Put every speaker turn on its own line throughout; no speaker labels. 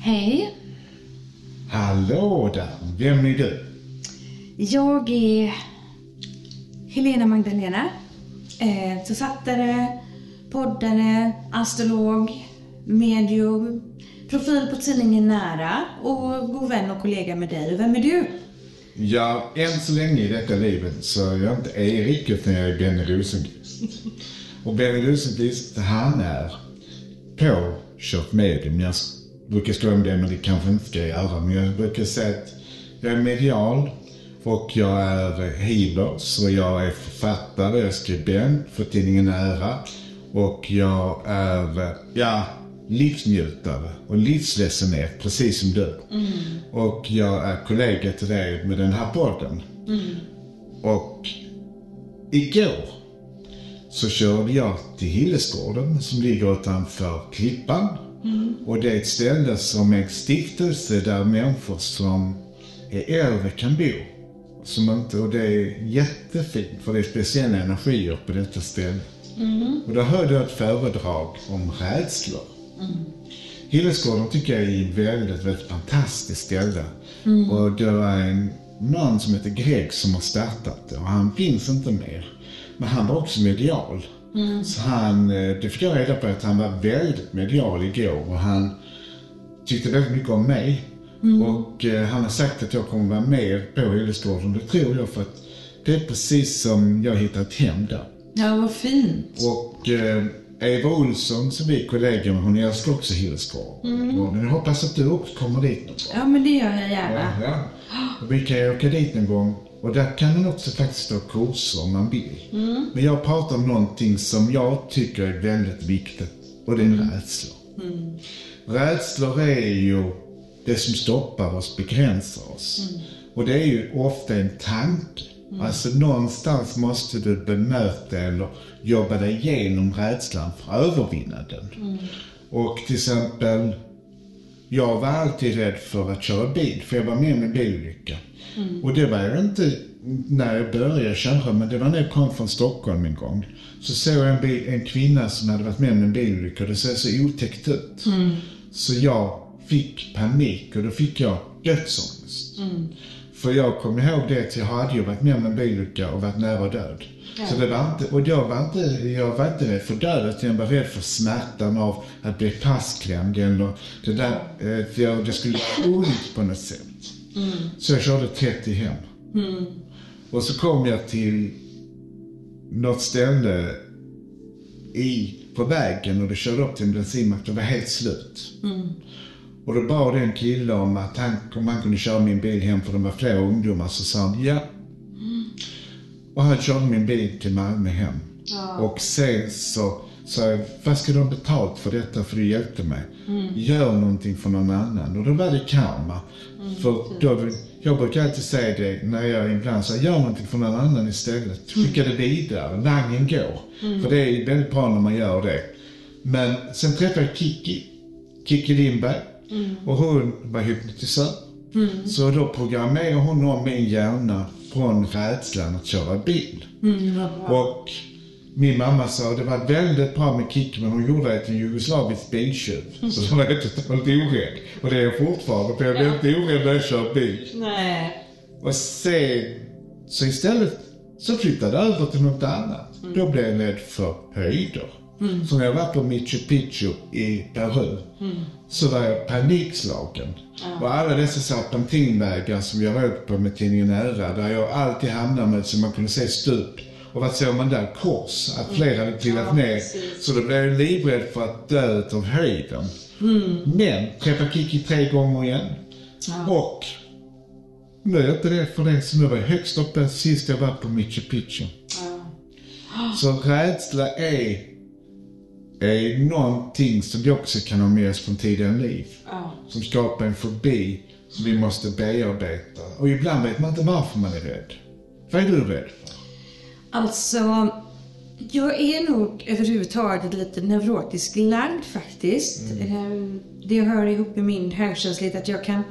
Hej.
Hallå där, vem är du?
Jag är Helena Magdalena. Eh, författare, poddare, astrolog, medium, profil på tidningen Nära och god vän och kollega med dig. Vem är du?
Ja, än så länge i detta livet så är jag inte Erik utan jag är Benny Rosenqvist. Och Benny Rosenqvist, han är påkört medium. Jag brukar skoja om det, men det kanske inte ska jag göra. Men jag brukar säga att jag är medial och jag är healer. Så jag är författare, jag är skribent för tidningen Nära. Och jag är, ja, livsnjutare och livsledsenhet, precis som du. Och jag är kollega till dig med den här podden. Och igår så körde jag till Hillesgården som ligger utanför Klippan. Och det är ett ställe som är en stiftelse där människor som är äldre kan bo. Som inte, och det är jättefint för det är speciella energier på detta ställe. Och då hörde jag ett föredrag om rädslor. Hillesgården tycker jag är ett väldigt, väldigt fantastiskt ställe. Och det var en man som heter Greg som har startat det och han finns inte mer. Men han var också medial. Så han, eh, det fick jag reda på att han var väldigt medial igår och han tyckte väldigt mycket om mig. Och eh, han har sagt att jag kommer vara med på Hillesgården. Det tror jag för att det är precis som jag hittat hem där.
Ja, vad fint.
Och eh, Eva Olsson som vi är kollegor med, hon älskar också Hillesgården. Och jag hoppas att du också kommer dit någon gång.
Ja, men det gör jag gärna.
Ja. Och vi kan ju åka dit någon gång. Och där kan man också faktiskt ha kurser om man vill. Men jag pratar om någonting som jag tycker är väldigt viktigt. Och det är rädslor. Rädslor är ju det som stoppar oss, begränsar oss. Och det är ju ofta en tanke. Alltså någonstans måste du bemöta eller jobba dig igenom rädslan för att övervinna den. Och till exempel, jag var alltid rädd för att köra bil, för jag var med om en bilolycka. Och det var jag inte när jag började köra, men det var när jag kom från Stockholm en gång. Så såg jag en, bil, en kvinna som hade varit med om en bilolycka och det såg så otäckt ut. Så jag fick panik och då fick jag dödsångest. För jag kommer ihåg det att jag hade ju varit med om en bilolycka och varit nära död. Så det var inte, och jag var inte, jag var inte rädd för döden, jag var rädd för smärtan av att bli fastklämd eller det där, eh, det skulle göra ont på något sätt. Så jag körde 30 hem. Och så kom jag till något ställe i, på vägen och det körde upp till en bensinmack. Det var helt slut. Och då bad en kille om att han, om han kunde köra min bil hem för det var flera ungdomar. Så sa han ja. Och han körde min bil till Malmö hem. Och sen så jag, vad ska du ha betalt för detta för du hjälpte mig? Gör någonting för någon annan. Och då var det karma. För då, jag brukar alltid säga det när jag ibland säger, gör någonting för någon annan istället. Skicka det vidare, langen går. För det är väldigt bra när man gör det. Men sen träffade jag Kiki, Kiki Lindberg. Och hon var hypnotisör. Så då programmerade hon om min hjärna från rädslan att köra bil. Och min mamma sa det var väldigt bra med Kikki men hon gjorde det till en jugoslavisk biltjuv. Så då var totalt orädd. Och det är jag fortfarande för jag blir inte orädd när jag kör bil.
Nej.
Och sen, så istället så flyttade jag över till något annat. Då blev jag rädd för höjder. Så när jag var på Machu Picchu i Peru så var jag panikslagen. Och alla dessa serpentinvägar som jag åkt på med tidningen Nära, där jag alltid hamnade med så man kunde se stup. Och vad såg man där? Kors. Att flera hade trillat ner. Så då blev jag livrädd för att dö utav höjden. Men träffade Kiki tre gånger igen. Och nu är jag inte rädd för det, så nu var jag högst uppe sist jag var på Machu Picchu. Så rädsla är, är någonting som vi också kan ha med oss från tidigare liv. Som skapar en fobi som vi måste bearbeta. Och ibland vet man inte varför man är rädd. Vad är du rädd för?
Alltså, jag är nog överhuvudtaget lite neurotiskt lagd faktiskt. Eh, Det hör ihop med min högkänslighet att jag kan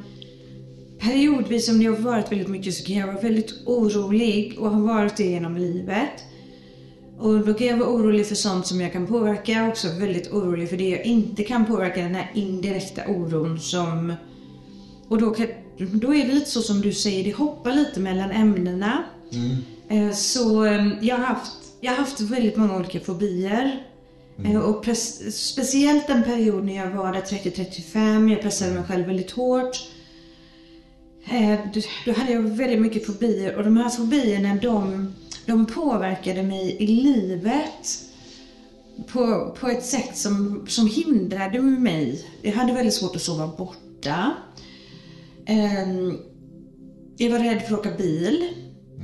periodvis, om det har varit väldigt mycket, så kan jag vara väldigt orolig och har varit det genom livet. Och då kan jag vara orolig för sånt som jag kan påverka. Jag är också väldigt orolig för det jag inte kan påverka. Den här indirekta oron som... Och då, kan, då är det lite så som du säger, det hoppar lite mellan ämnena. Eh, Så eh, jag har, haft, jag har haft väldigt många olika fobier. Eh, Och press, speciellt en period när jag var där 30-35, jag pressade mig själv väldigt hårt. Eh, då- Då hade jag väldigt mycket fobier och de här fobierna de, de påverkade mig i livet på, på ett sätt som, som hindrade mig. Jag hade väldigt svårt att sova borta. Ehm, jag var rädd för att åka bil.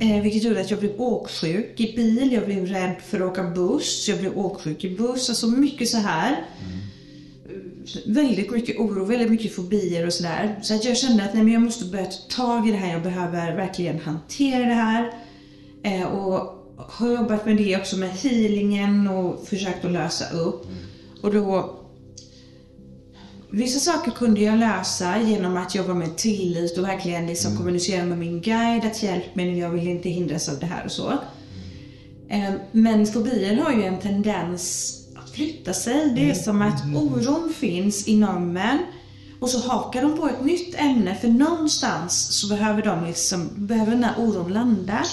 Eh, vilket gjorde att jag blev åksjuk i bil. Jag blev rädd för att åka buss. Jag blev åksjuk i buss. Alltså mycket så här. Eh, Väldigt mycket oro, väldigt mycket fobier och sådär. Så att jag kände att nej, men jag måste börja ta tag i det här. Jag behöver verkligen hantera det här. Eh, och har jobbat med det också med healingen och försökt att lösa upp. Och då Vissa saker kunde jag lösa genom att jobba med tillit och verkligen liksom kommunicera med min guide att hjälp mig, jag vill inte hindras av det här och så. Eh, Men fobier har ju en tendens att flytta sig. Det är som att oron finns inom en och så hakar de på ett nytt ämne för någonstans så behöver de liksom, behöver den här oron landa.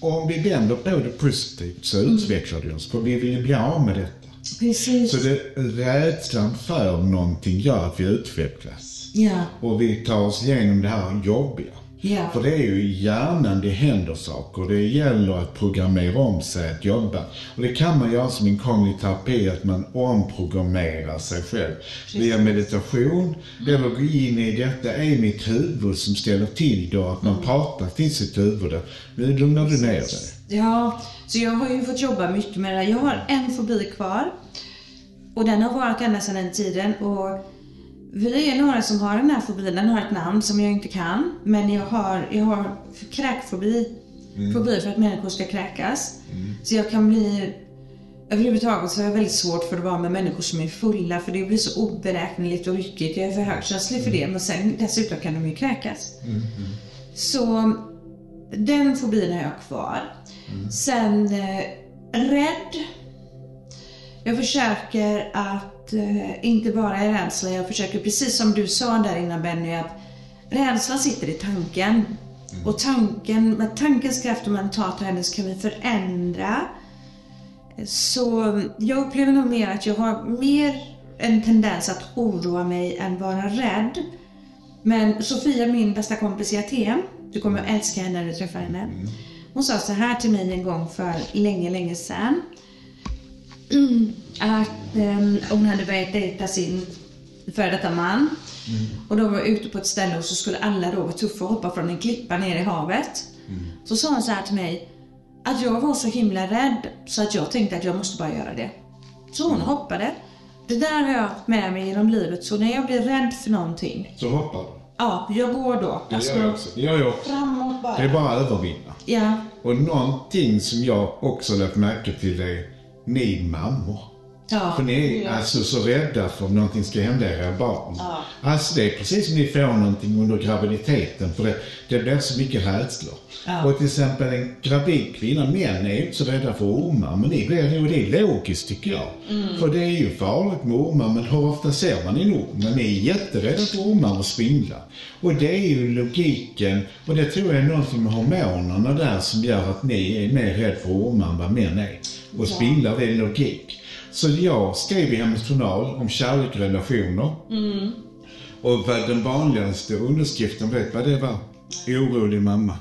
Och om vi vänder på det positivt så utvecklar det oss, för vi vill ju bli av med detta.
Precis.
Så det, rädslan för någonting gör att vi utvecklas.
Ja,
Och vi tar oss igenom det här jobbiga.
Ja.
För det är ju i hjärnan det händer saker. Det gäller att programmera om sig att jobba. Och det kan man göra som en kognitiv terapi, att man omprogrammerar sig själv. Via meditation, eller gå in i detta är mitt huvud som ställer till då, att man pratar till sitt huvud. Nu lugnar du ner dig.
Ja, så jag har ju fått jobba mycket med det. Jag har en fobi kvar. Och den har varit ända sedan den tiden. Och vi är några som har den här fobin. Den har ett namn som jag inte kan. Men jag har, jag har kräkfobi. Fobi för att människor ska kräkas. Så jag kan bli... Överhuvudtaget så har jag väldigt svårt för att vara med människor som är fulla för det blir så oberäkneligt och ryckigt. Jag är för högkänslig för det men sen dessutom kan de ju kräkas. Så den fobin har jag kvar. Sen eh, rädd. Jag försöker att eh, inte vara i rädsla. Jag försöker, precis som du sa där innan Benny, att rädslan sitter i tanken. Och tanken, med tankens kraft och mandat och hennes kan vi förändra. Så jag upplever nog mer att jag har mer en tendens att oroa mig än vara rädd. Men Sofia, min bästa kompis i Aten, du kommer att älska henne när du träffar henne. Hon sa så här till mig en gång för länge, länge sedan. Att ehm, hon hade börjat dejta sin före detta man. Och de var ute på ett ställe och så skulle alla då vara tuffa och hoppa från en klippa ner i havet. Så sa hon så här till mig. Att jag var så himla rädd så att jag tänkte att jag måste bara göra det. Så hon hoppade. Det där har jag haft med mig genom livet. Så när jag blir rädd för någonting.
Så hoppar du.
Ja, jag går då.
Det gör jag också. Det gör jag också.
framåt bara.
Det är bara att övervinna.
Ja.
Och någonting som jag också lagt märke till är ni mammor.
Ja.
För ni är alltså så rädda för att någonting ska hända era barn. Alltså det är precis som ni får någonting under graviditeten för det, det blir så mycket rädslor.
Ja.
Och till exempel en gravid kvinna, män är ju inte så rädda för ormar, men ni blir och det är logiskt tycker jag. För det är ju farligt med ormar, men hur ofta ser man en orm? Men ni är jätterädda för ormar och spindlar. Och det är ju logiken, och det tror jag är någonting med hormonerna där som gör att ni är mer rädda för ormar än vad män är. Och spindlar, det är logik. Så jag skrev i hennes journal om kärlek och relationer. Och vad den vanligaste underskriften, vet vad det var? Orolig mamma.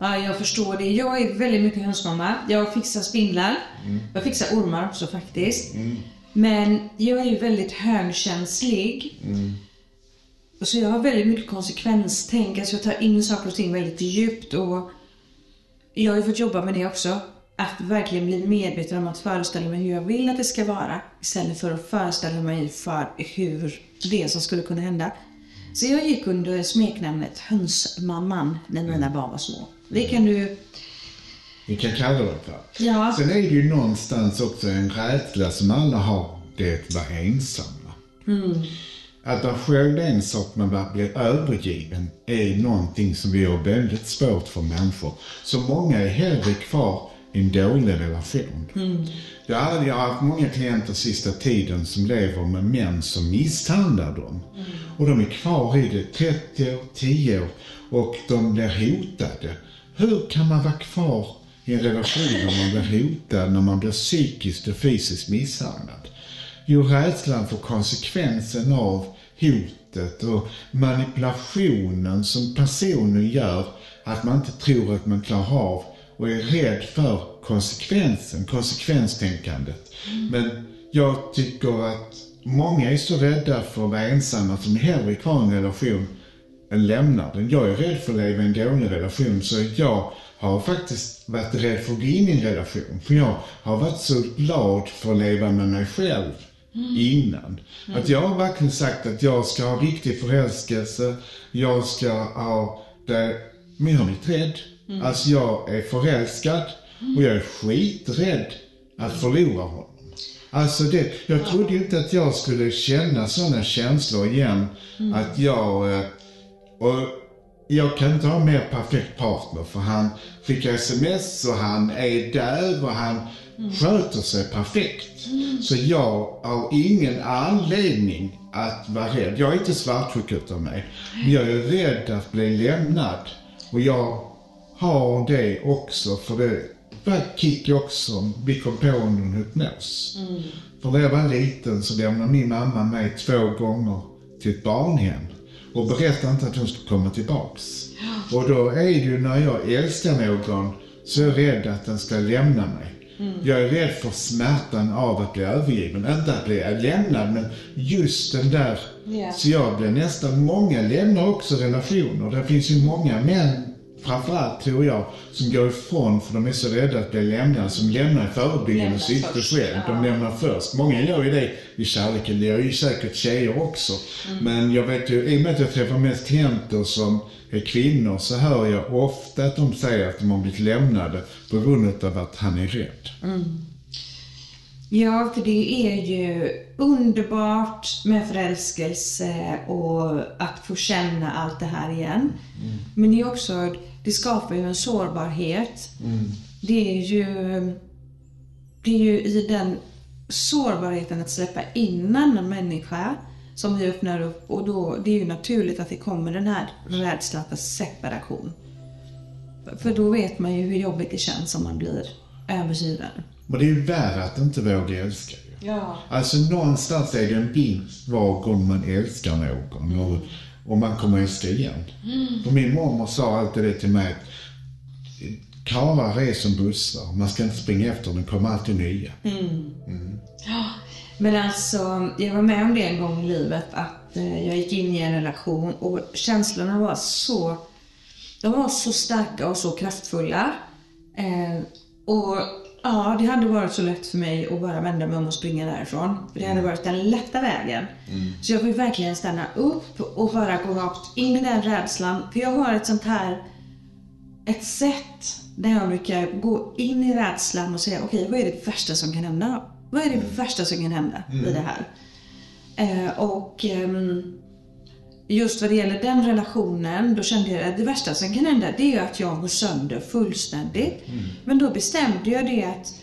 Ja, jag förstår det. Jag är väldigt mycket hönsmamma. Jag fixar spindlar. Jag fixar ormar också faktiskt. Men jag är ju väldigt högkänslig. Så jag har väldigt mycket konsekvenstänk. Alltså jag tar in saker och ting väldigt djupt. Och jag har ju fått jobba med det också. Att verkligen bli medveten om att föreställa mig hur jag vill att det ska vara. Istället för att föreställa mig för hur det som skulle kunna hända. Så jag gick under smeknamnet Hönsmamman när mina barn var små. Det kan du...
Vi kan kalla det för.
Ja.
Sen är det ju någonstans också en rädsla som alla har, det att vara ensamma. Att vara själv är en sak, men att bli övergiven är någonting som vi har väldigt svårt för människor. Så många är hellre kvar en dålig relation. Jag, har, jag har haft många klienter sista tiden som lever med män som misshandlar dem. Och de är kvar i det 30 år, 10 år och de blir hotade. Hur kan man vara kvar i en relation när man blir hotad, när man blir psykiskt och fysiskt misshandlad? Jo, rädslan för konsekvensen av hotet och manipulationen som personen gör att man inte tror att man klarar av och är rädd för konsekvensen, konsekvenstänkandet. Men jag tycker att många är så rädda för att vara ensamma att de är hellre kvar i en relation än lämnar den. Jag är rädd för att leva i en dålig relation så jag har faktiskt varit rädd för att gå in i en relation. För jag har varit så glad för att leva med mig själv innan. Att jag har verkligen sagt att jag ska ha riktig förälskelse, jag ska ha det, men jag har blivit rädd. Alltså jag är förälskad och jag är skiträdd att förlora honom. Alltså det, jag trodde ju inte att jag skulle känna sådana känslor igen. Att jag, eh, och jag kan inte ha mer perfekt partner för han skickar sms och han är där och han sköter sig perfekt. Så jag har ingen anledning att vara rädd. Jag är inte svartsjuk utav mig. Men jag är rädd att bli lämnad. Och jag har det också för det var kick också vi kom på under hypnos. För när jag var liten så lämnade min mamma mig två gånger till ett barnhem och berättade inte att hon skulle komma tillbaks. Och då är det ju när jag älskar någon så är jag rädd att den ska lämna mig. Jag är rädd för smärtan av att bli övergiven. Inte att bli lämnad, men just den där.
Ja.
Så jag blir nästan, många lämnar också relationer. Det finns ju många män, framförallt tror jag, som går ifrån för de är så rädda att bli lämnade, som lämnar i förebyggande
Lämnar
syfte själv. De lämnar först. Många gör ju det i kärleken. Det gör ju säkert tjejer också. Men jag vet ju, i och med att jag träffar mest klienter som är kvinnor så hör jag ofta att de säger att de har blivit lämnade på grund av att han är rädd.
Ja, för det är ju underbart med förälskelse och att få känna allt det här igen. Men det är också, det skapar ju en sårbarhet. Det är ju, det är ju i den sårbarheten att släppa in en annan människa som vi öppnar upp och då, det är ju naturligt att det kommer den här rädslan för separation. För då vet man ju hur jobbigt det känns om man blir övergiven.
Men det är ju värre att inte våga älska.
Ja.
Alltså någonstans är det en vinst var gång man älskar någon och, och man kommer älska igen. Och min mormor sa alltid det till mig. Karlar är som bussar, man ska inte springa efter dem, det kommer alltid nya.
Men alltså, jag var med om det en gång i livet att eh, jag gick in i en relation och känslorna var så, de var så starka och så kraftfulla. Eh, och ja, det hade varit så lätt för mig att bara vända mig om och springa därifrån. För det hade varit den lätta vägen. Så jag fick verkligen stanna upp och bara gå rakt in i den rädslan. För jag har ett sånt här ett sätt där jag brukar gå in i rädslan och säga okej, vad är det värsta som kan hända? Vad är det värsta som kan hända i det här? Eh, och ehm, just vad det gäller den relationen, då kände jag att det värsta som kan hända det är att jag går sönder fullständigt. Men då bestämde jag det att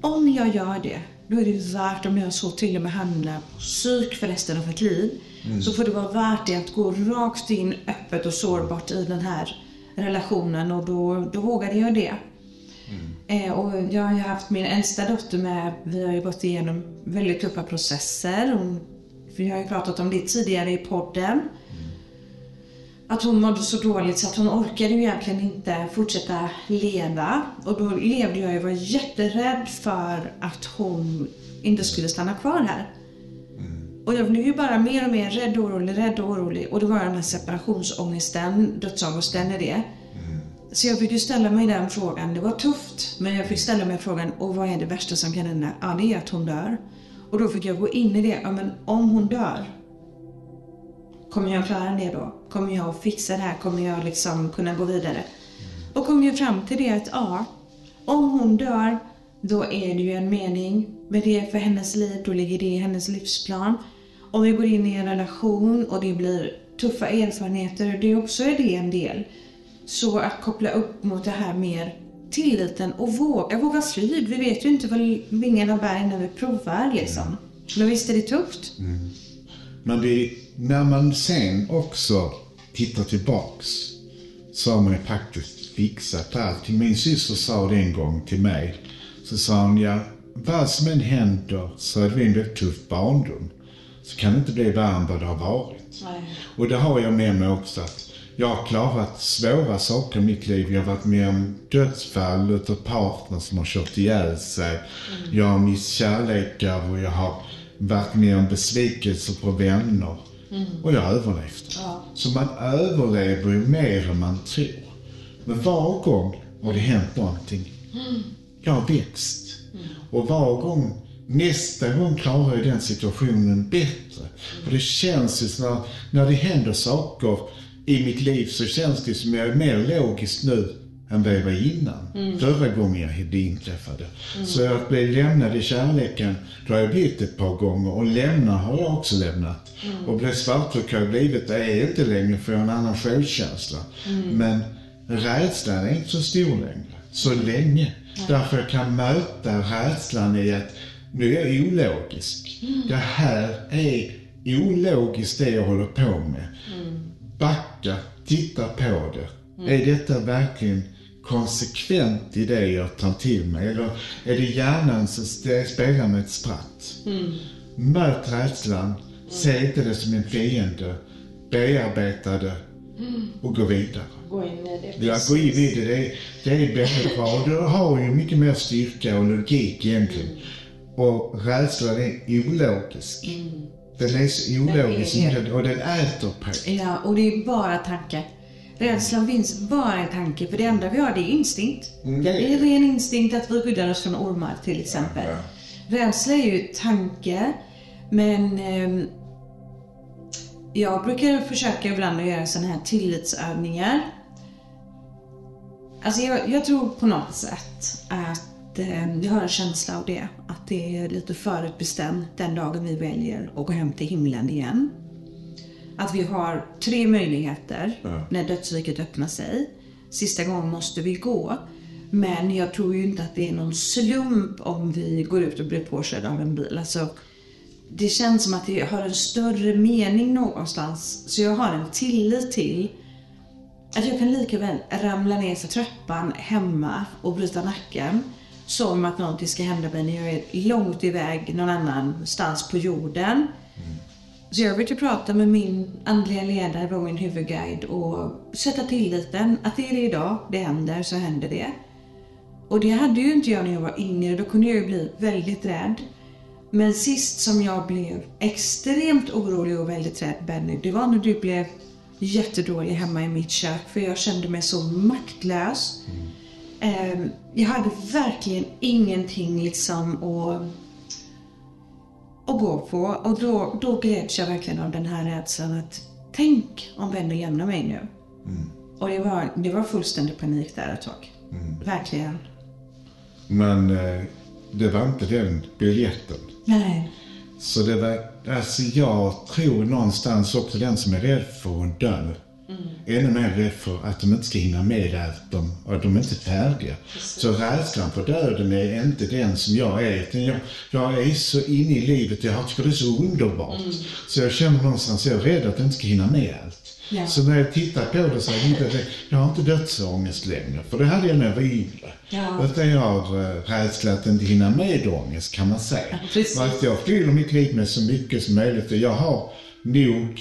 om jag gör det, då är det värt, om jag så till och med handlar psyk för resten av mitt liv, så får det vara värt det att gå rakt in öppet och sårbart i den här relationen och då, då vågade jag det. Eh, och jag har ju haft min äldsta dotter med, vi har ju gått igenom väldigt tuffa processer. Hon, vi har ju pratat om det tidigare i podden. Att hon mådde så dåligt så att hon orkade ju egentligen inte fortsätta leva. Och då levde jag och var jätterädd för att hon inte skulle stanna kvar här. Och jag blev ju bara mer och mer rädd och orolig, rädd och orolig. Och det var den här separationsångesten, dödsångesten i det. Så jag fick ju ställa mig den frågan. Det var tufft, men jag fick ställa mig frågan, och vad är det värsta som kan hända? Ja, det är att hon dör. Och då fick jag gå in i det, ja men om hon dör, kommer jag klara det då? Kommer jag att fixa det här? Kommer jag liksom kunna gå vidare? Och kom ju fram till det att ja, om hon dör, då är det ju en mening med det för hennes liv, då ligger det i hennes livsplan. Om vi går in i en relation och det blir tuffa erfarenheter, det också är det en del. Så att koppla upp mot det här mer tilliten och våga, våga flyg. Vi vet ju inte vad vingarna bär när vi provar liksom. Men visst är det tufft? Mm.
Men det, när man sen också tittar tillbaks så har man ju faktiskt fixat allting. Min syster sa det en gång till mig. Så sa hon, ja, vad som än händer så är det en väldigt tuff barndom. Så kan det inte bli värre än vad det har varit.
Nej.
Och det har jag med mig också att jag har klarat svåra saker i mitt liv. Jag har varit med om dödsfall utav partner som har kört ihjäl sig. Jag har mist kärlekar och jag har varit med om besvikelser på vänner. Och jag har överlevt.
Ja.
Så man överlever ju mer än man tror. Men var gång har det hänt någonting. Jag har växt. Och var gång, nästa gång klarar jag den situationen bättre. För det känns ju som när, när det händer saker i mitt liv så känns det som jag är mer logisk nu än vad jag var innan. Förra gången jag, det inträffade. Så att bli lämnad i kärleken, då har jag blivit ett par gånger. Och lämna har jag också lämnat. Och bli svartsjuk har jag blivit, det är inte längre för jag har en annan självkänsla. Men rädslan är inte så stor längre. Så länge. Därför jag kan möta rädslan i att nu är jag ologisk. Det här är ologiskt det jag håller på med. Backa, titta på det. Är detta verkligen konsekvent i det jag tar till mig? Eller är det hjärnan som spelar med ett spratt? Möt rädslan, se inte det som en fiende, bearbeta det och gå vidare.
Gå in i det.
Ja, gå in i det. Det är, det är väldigt bra. Och du har ju mycket mer styrka och logik egentligen. Och rädslan är ologisk. Den är så ologisk
Den är
och den äter på.
Ja, och det är bara tanke. Rädslan finns bara i tanke, för det enda vi har det är instinkt.
Mm.
Det är ren instinkt att vi skyddar oss från ormar till exempel. Rädsla är ju tanke, men ehm, jag brukar försöka ibland att göra sådana här tillitsövningar. Alltså jag, jag tror på något sätt att eh, jag har en känsla av det. Att det är lite förutbestämt den dagen vi väljer att gå hem till himlen igen. Att vi har tre möjligheter
Ja.
när dödsriket öppnar sig. Sista gången måste vi gå. Men jag tror ju inte att det är någon slump om vi går ut och blir påkörda av en bil. Alltså, det känns som att det har en större mening någonstans. Så jag har en tillit till att jag kan lika väl ramla ner för trappan hemma och bryta nacken som att någonting ska hända mig när jag är långt iväg någon annanstans på jorden. Så jag brukar prata med min andliga ledare och min huvudguide och sätta tilliten att det är det idag, det händer, så händer det. Och det hade ju inte jag när jag var yngre, då kunde jag ju bli väldigt rädd. Men sist som jag blev extremt orolig och väldigt rädd Benny, det var när du blev jättedålig hemma i mitt kök för jag kände mig så maktlös. Ehm, jag hade verkligen ingenting liksom att, att gå på och då, då greps jag verkligen av den här rädslan att tänk om Benny lämnar mig nu. Och det var, det var fullständig panik där ett tag. Verkligen.
Men eh, det var inte den biljetten.
Nej.
Så det var, alltså jag tror någonstans också den som är rädd för att dö. Ännu mer rädd för att de inte ska hinna med allt de, och att de inte är färdiga. Så rädslan för döden är inte den som jag är. Utan jag, jag är så inne i livet, jag tycker det är så underbart. Så jag känner någonstans, jag är rädd att jag inte ska hinna med allt.
Ja.
Så när jag tittar på det så är det inte, jag har inte dödsångest längre. För det hade jag när jag var yngre.
Ja.
Utan jag har eh, rädsla att inte hinna med ångest kan man säga.
precis.
Och att jag fyller mitt liv med så mycket som möjligt. Och jag har nog,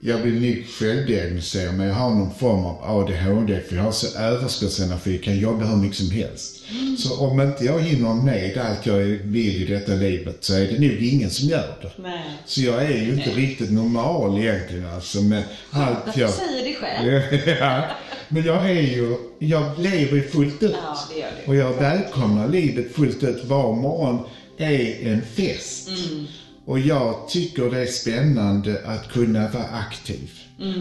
jag vill nog självdiagnostisera men jag har någon form av ADHD för jag har så överskottsenergi, jag kan jobba hur mycket som helst. Så om inte jag hinner med allt jag vill i detta livet så är det nog ingen som gör det.
Nej.
Så jag är ju inte riktigt normal egentligen alltså. Men allt jag...
säger det själv.
ja. Men jag är ju, jag lever ju fullt ut.
Ja, det gör du.
Och jag välkomnar livet fullt ut. Var morgon är en fest. Och jag tycker det är spännande att kunna vara aktiv.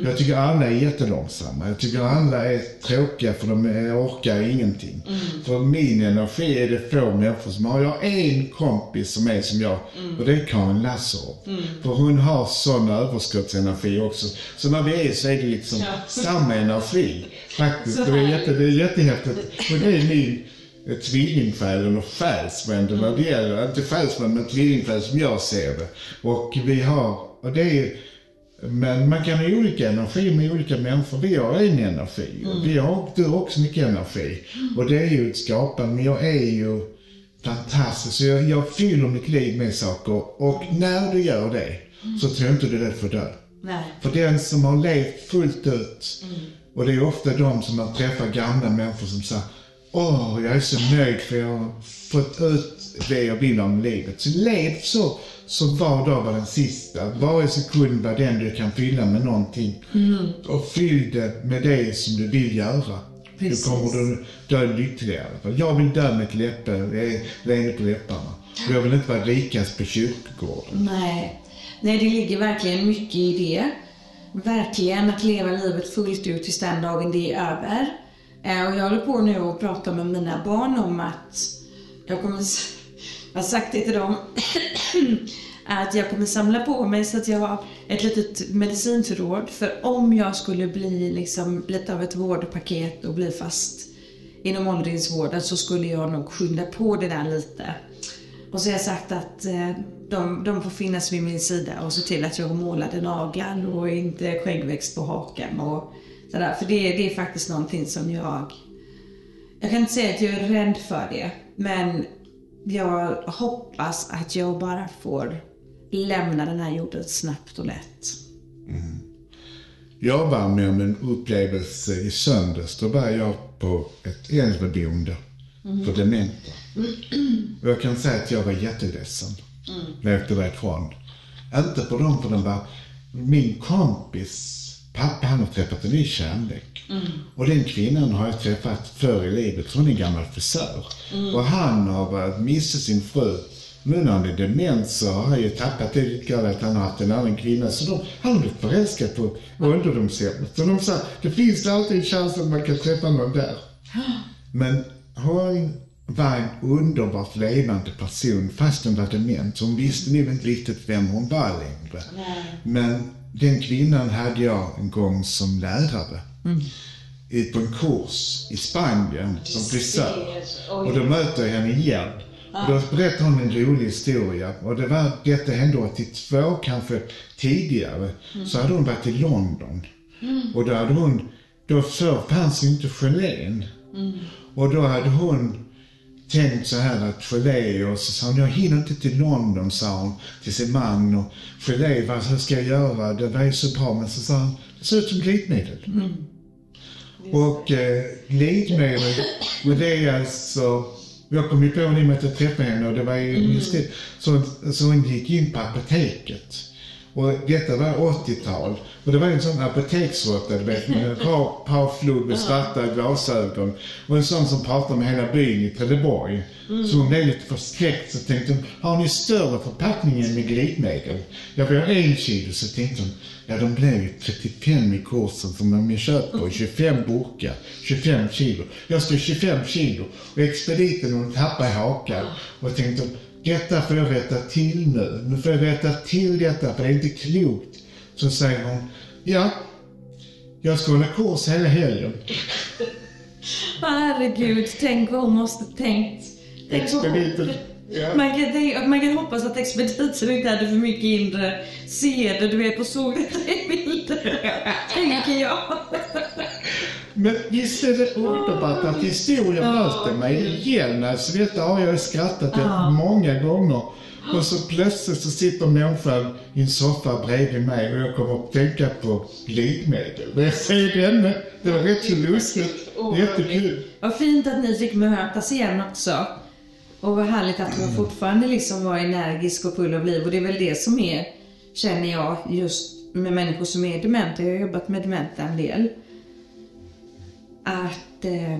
Jag tycker alla är jättelångsamma. Jag tycker alla är tråkiga för de orkar ingenting. För min energi är det få människor som har. Jag har en kompis som är som jag och det är Karin Lasserov. För hon har sån överskottsenergi också. Så när vi är så är det liksom samma energi. Faktiskt. Det är, jätte, det är jättehäftigt. Och det är min tvillingfärg eller själsfrände när det gäller, inte själsfrände men tvillingfärg som jag ser det. Och vi har, och det är men man kan ha olika energi med olika människor. Vi har en energi. och Vi har, du har också mycket energi. Och det är ju ett skapande. Men jag är ju fantastisk. Så jag, jag fyller mitt liv med saker. Och när du gör det så tror jag inte du är rädd för att.
Nej.
För den som har levt fullt ut, och det är ofta de som man träffar gamla människor som säger Åh, jag är så nöjd för jag har fått ut det jag vill om livet. Så lev så, så var dag var den sista. Varje sekund var den du kan fylla med någonting. Och fyll det med det som du vill göra.
Precis.
Då kommer du dö lycklig i alla fall. Jag vill dö med ett läppe, leende på läpparna. Och jag vill inte vara rikast på kyrkogården.
Nej. Nej, det ligger verkligen mycket i det. Verkligen att leva livet fullt ut tills den dagen det är över. Eh, och jag håller på nu och pratar med mina barn om att jag kommer, jag har sagt det till dem, att jag kommer samla på mig så att jag har ett litet medicinförråd. För om jag skulle bli liksom lite av ett vårdpaket och bli fast inom åldringsvården så skulle jag nog skynda på det där lite. Och så har jag sagt att eh, de, de får finnas vid min sida och se till att jag har målade naglar och inte skäggväxt på hakan och sådär. För det, det är faktiskt någonting som jag... Jag kan inte säga att jag är rädd för det, men jag hoppas att jag bara får lämna den här jorden snabbt och lätt.
Jag var med om en upplevelse i söndags. Då var jag på ett äldreboende för dementa. Och jag kan säga att jag var jätteledsen när jag åkte därifrån. Inte på dem, för de var... Min kompis pappa, han har träffat en ny kärlek. Och den kvinnan har jag träffat förr i livet. Hon är en gammal frisör. Och han har miste sin fru. Nu när han är dement så har han ju tappat det lite att han har haft en annan kvinna. Så de, han har blivit förälskad på ålderdomshemmet. Så de sa, det finns alltid en chans att man kan träffa någon där. Men hon var en underbart levande person fast hon var dement. Hon visste nog inte riktigt vem hon var längre. Men den kvinnan hade jag en gång som lärare. I- På en kurs i Spanien som frisör. Och då möter jag henne igen. Och då berättar hon en rolig historia. Och det var, detta hände 82, kanske tidigare. Så hade hon varit i London. Och då hade hon, då förr fanns inte gelén. Och då hade hon tänkt så här att gelé och så sa hon, jag hinner inte till London, sa hon till sin man. Och gelé, vad ska jag göra? Det var ju så bra. Men så sa hon, det ser ut som glidmedel. Och eh, glidmedel, och det är alltså, jag kom ju på det med att jag träffade henne och det var ju just det. Så, så hon gick in på apoteket. Och detta var 80-tal. Och det var en sån apoteksråtta, du vet, med en par, par flugg med svarta glasögon. Och en sån som pratade med hela byn i Trelleborg. Så hon blev lite förskräckt. Så tänkte hon, har ni större förpackning än med glidmedel? Jag vill ha en kilo. Så tänkte hon, ja de blev ju 35 i kursen som de köper. 25 burkar, 25 kilo. Jag ha 25 kilo. Och expediten hon tappade hakan. Och tänkte, detta får jag rätta till nu. Nu får jag rätta till detta för det är inte klokt. Så säger hon, ja, jag ska hålla kurs hela helgen.
Herregud, tänk vad hon måste tänkt.
Expediten. Ja.
Man kan, tänka- man kan hoppas att expediten inte hade för mycket inre seder, du vet, och såg detta i bilder. Tänker jag.
Men visst är det underbart att historien möter mig igen. Alltså detta har jag skrattat åt många gånger. Och så plötsligt så sitter människan i en soffa bredvid mig och jag kommer att tänka på glidmedel. Jag ser henne. Det var rätt så lustigt. Jättekul.
Vad fint att ni fick mötas igen också. Och vad härligt att hon fortfarande liksom var energisk och full av liv. Och det är väl det som är, känner jag, just med människor som är dementa. Jag har jobbat med dementa en del. Att eh,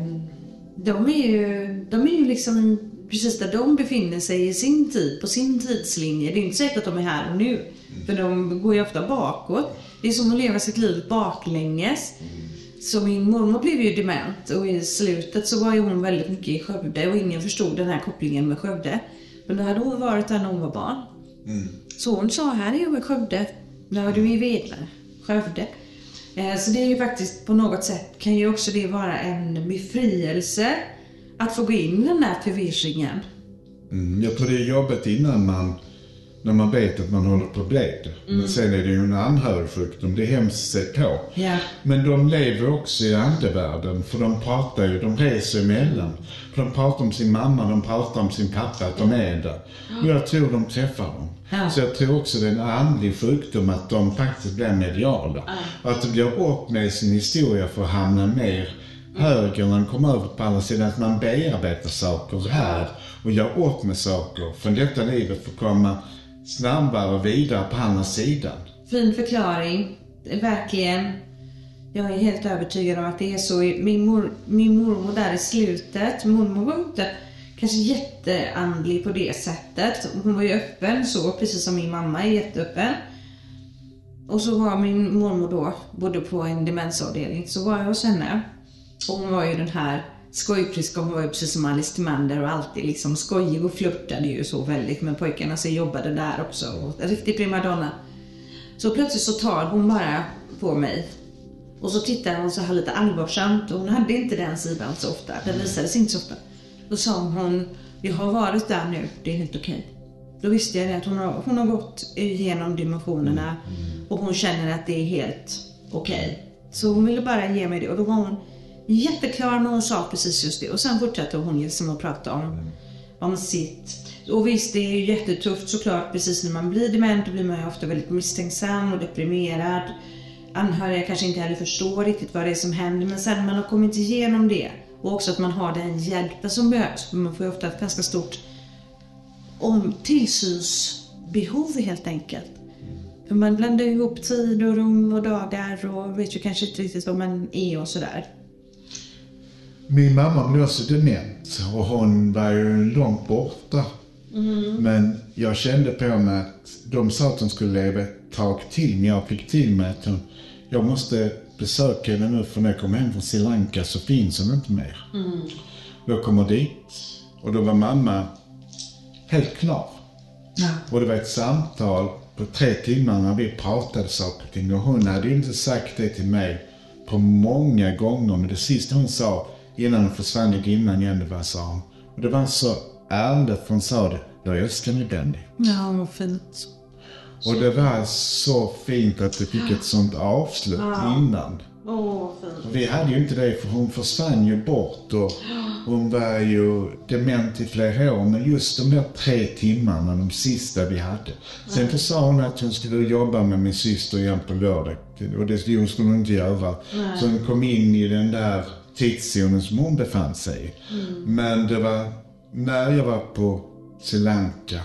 de är ju, de är ju liksom precis där de befinner sig i sin tid, på sin tidslinje. Det är inte säkert att de är här och nu. För de går ju ofta bakåt. Det är som att leva sitt liv baklänges. Så min mormor blev ju dement och i slutet så var ju hon väldigt mycket i Skövde och ingen förstod den här kopplingen med Skövde. Men då hade hon varit där när hon var barn. Så hon sa, här är jag i Skövde. När du är i Vedla, Skövde. Eh, så det är ju faktiskt på något sätt kan ju också det vara en befrielse att få gå in i den där förvirringen.
Mm, jag tror det är jobbigt innan man, när man vet att man håller på att bli det. Men sen är det ju en anhörigsjukdom, det är hemskt att se på.
Ja.
Men de lever också i andevärlden, för de pratar ju, de reser emellan. För de pratar om sin mamma, de pratar om sin pappa, att de är där. Och jag tror de träffar dem.
Ja.
Så jag tror också det är en andlig sjukdom att de faktiskt blir mediala. Och att de blir upp med sin historia för att hamna mer höger när de kommer över på andra sidan. Att man bearbetar saker här och gör upp med saker från detta livet för att komma snabbare vidare på andra sidan.
Fin förklaring. Verkligen. Jag är helt övertygad om att det är så. Min, mor, min mormor där i slutet, mormor var inte kanske jätteandlig på det sättet. Hon var ju öppen så, precis som min mamma är jätteöppen. Och så var min mormor då, bodde på en demensavdelning, så var jag hos henne. Och hon var ju den här skojpriska, hon var ju precis som Alice Timander och alltid liksom skojig och flörtade ju så väldigt med pojkarna, så jag jobbade där också. Och en riktig primadonna. Så plötsligt så tar hon bara på mig och så tittar hon så här lite allvarsamt och hon hade inte den sidan så ofta. Den visades inte så ofta. Då sa hon, jag har varit där nu, det är helt okej. Då visste jag att hon har, hon har gått igenom dimensionerna och hon känner att det är helt okej. Så hon ville bara ge mig det och då var hon jätteklar när hon sa precis just det. Och sen fortsatte hon liksom att prata om, om sitt. Och visst, det är ju jättetufft såklart. Precis när man blir dement då blir man ju ofta väldigt misstänksam och deprimerad. Anhöriga kanske inte heller förstår riktigt vad det är som händer. Men sen när man har kommit igenom det och också att man har den hjälpen som behövs. För man får ju ofta ett ganska stort om tillsynsbehov helt enkelt. För man blandar ihop tid och rum och dagar och vet ju kanske inte riktigt vad man är och sådär.
Min mamma blev också dement och hon var ju långt borta. Men jag kände på mig att de sa att hon skulle leva ett tag till, men jag fick till mig att hon, jag måste besöka henne nu för när jag kommer hem från Sri Lanka så finns hon inte mer. Jag kommer dit och då var mamma helt klar.
Ja.
Och det var ett samtal på tre timmar när vi pratade saker och ting. Och hon hade ju inte sagt det till mig på många gånger. Men det sista hon sa innan hon försvann i dimman igen, det var hon. Och det var så ärligt för hon sa det. Jag älskar dig Benny.
Ja, vad fint.
Och det var så fint att det fick ett sånt avslut innan.
Vad fint.
Och vi hade ju inte det för hon försvann ju bort och hon var ju dement i flera år. Men just de där tre timmarna, de sista vi hade. Sen så sa hon att hon skulle jobba med min syster igen på lördag. Och det skulle hon inte göra. Så hon kom in i den där tidszonen som hon befann sig i. Men det var när jag var på Sri Lanka,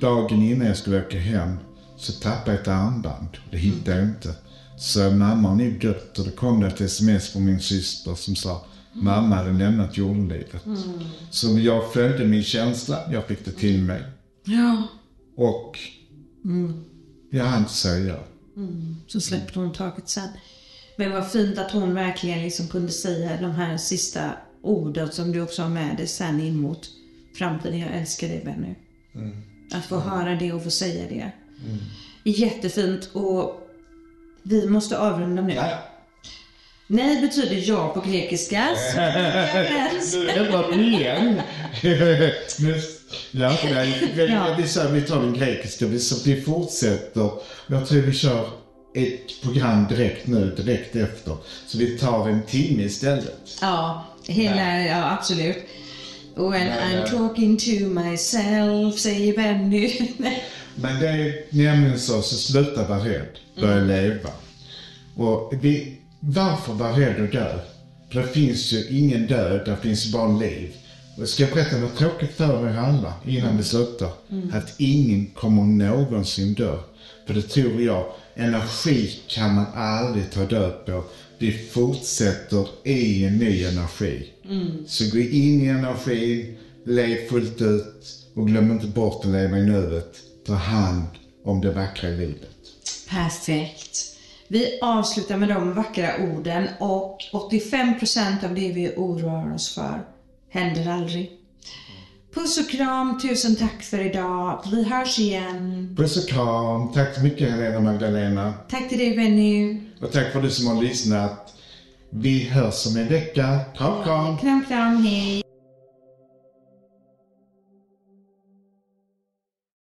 dagen innan jag skulle åka hem, så tappade jag ett armband. Det hittade jag inte. Så mamma har nu dött och då kom det ett sms från min syster som sa mamma hade lämnat jordelivet. Så jag följde min känsla, jag fick det till mig.
Ja.
Och jag hann inte säga.
Så släppte hon taget sen. Men vad fint att hon verkligen liksom kunde säga de här sista orden som du också har med dig sen in mot framtiden. Jag älskar dig Benny. Att få höra det och få säga det. Jättefint och vi måste avrunda nu. Nej betyder ja på grekiska.
Det var igen. ja, nej, vi,
Ja.
vi, sa, vi tar den grekiska. Vi, vi fortsätter. Jag tror vi kör ett program direkt nu, direkt efter. Så vi tar en timme istället.
Ja, hela, ja absolut. When
Nej,
I'm talking to myself, säger Benny.
Men det är nämligen så, så sluta vara rädd, börja leva. Och vi, varför vara rädd och dö? För det finns ju ingen död, det finns bara liv. Och ska jag berätta något tråkigt för er alla innan vi slutar? Att ingen kommer någonsin dö. För det tror jag, energi kan man aldrig ta död på. Vi fortsätter i en ny energi. Så gå in i energin, lev fullt ut och glöm inte bort att leva i nuet. Ta hand om det vackra i livet.
Perfekt. Vi avslutar med de vackra orden och 85% av det vi oroar oss för händer aldrig. Puss och kram, tusen tack för idag. Vi hörs igen.
Puss och kram. Tack så mycket Helena Magdalena.
Tack till dig Benny.
Och tack för du som har lyssnat. Vi hörs om en vecka. Kram, kram.
Kram, kram, hej.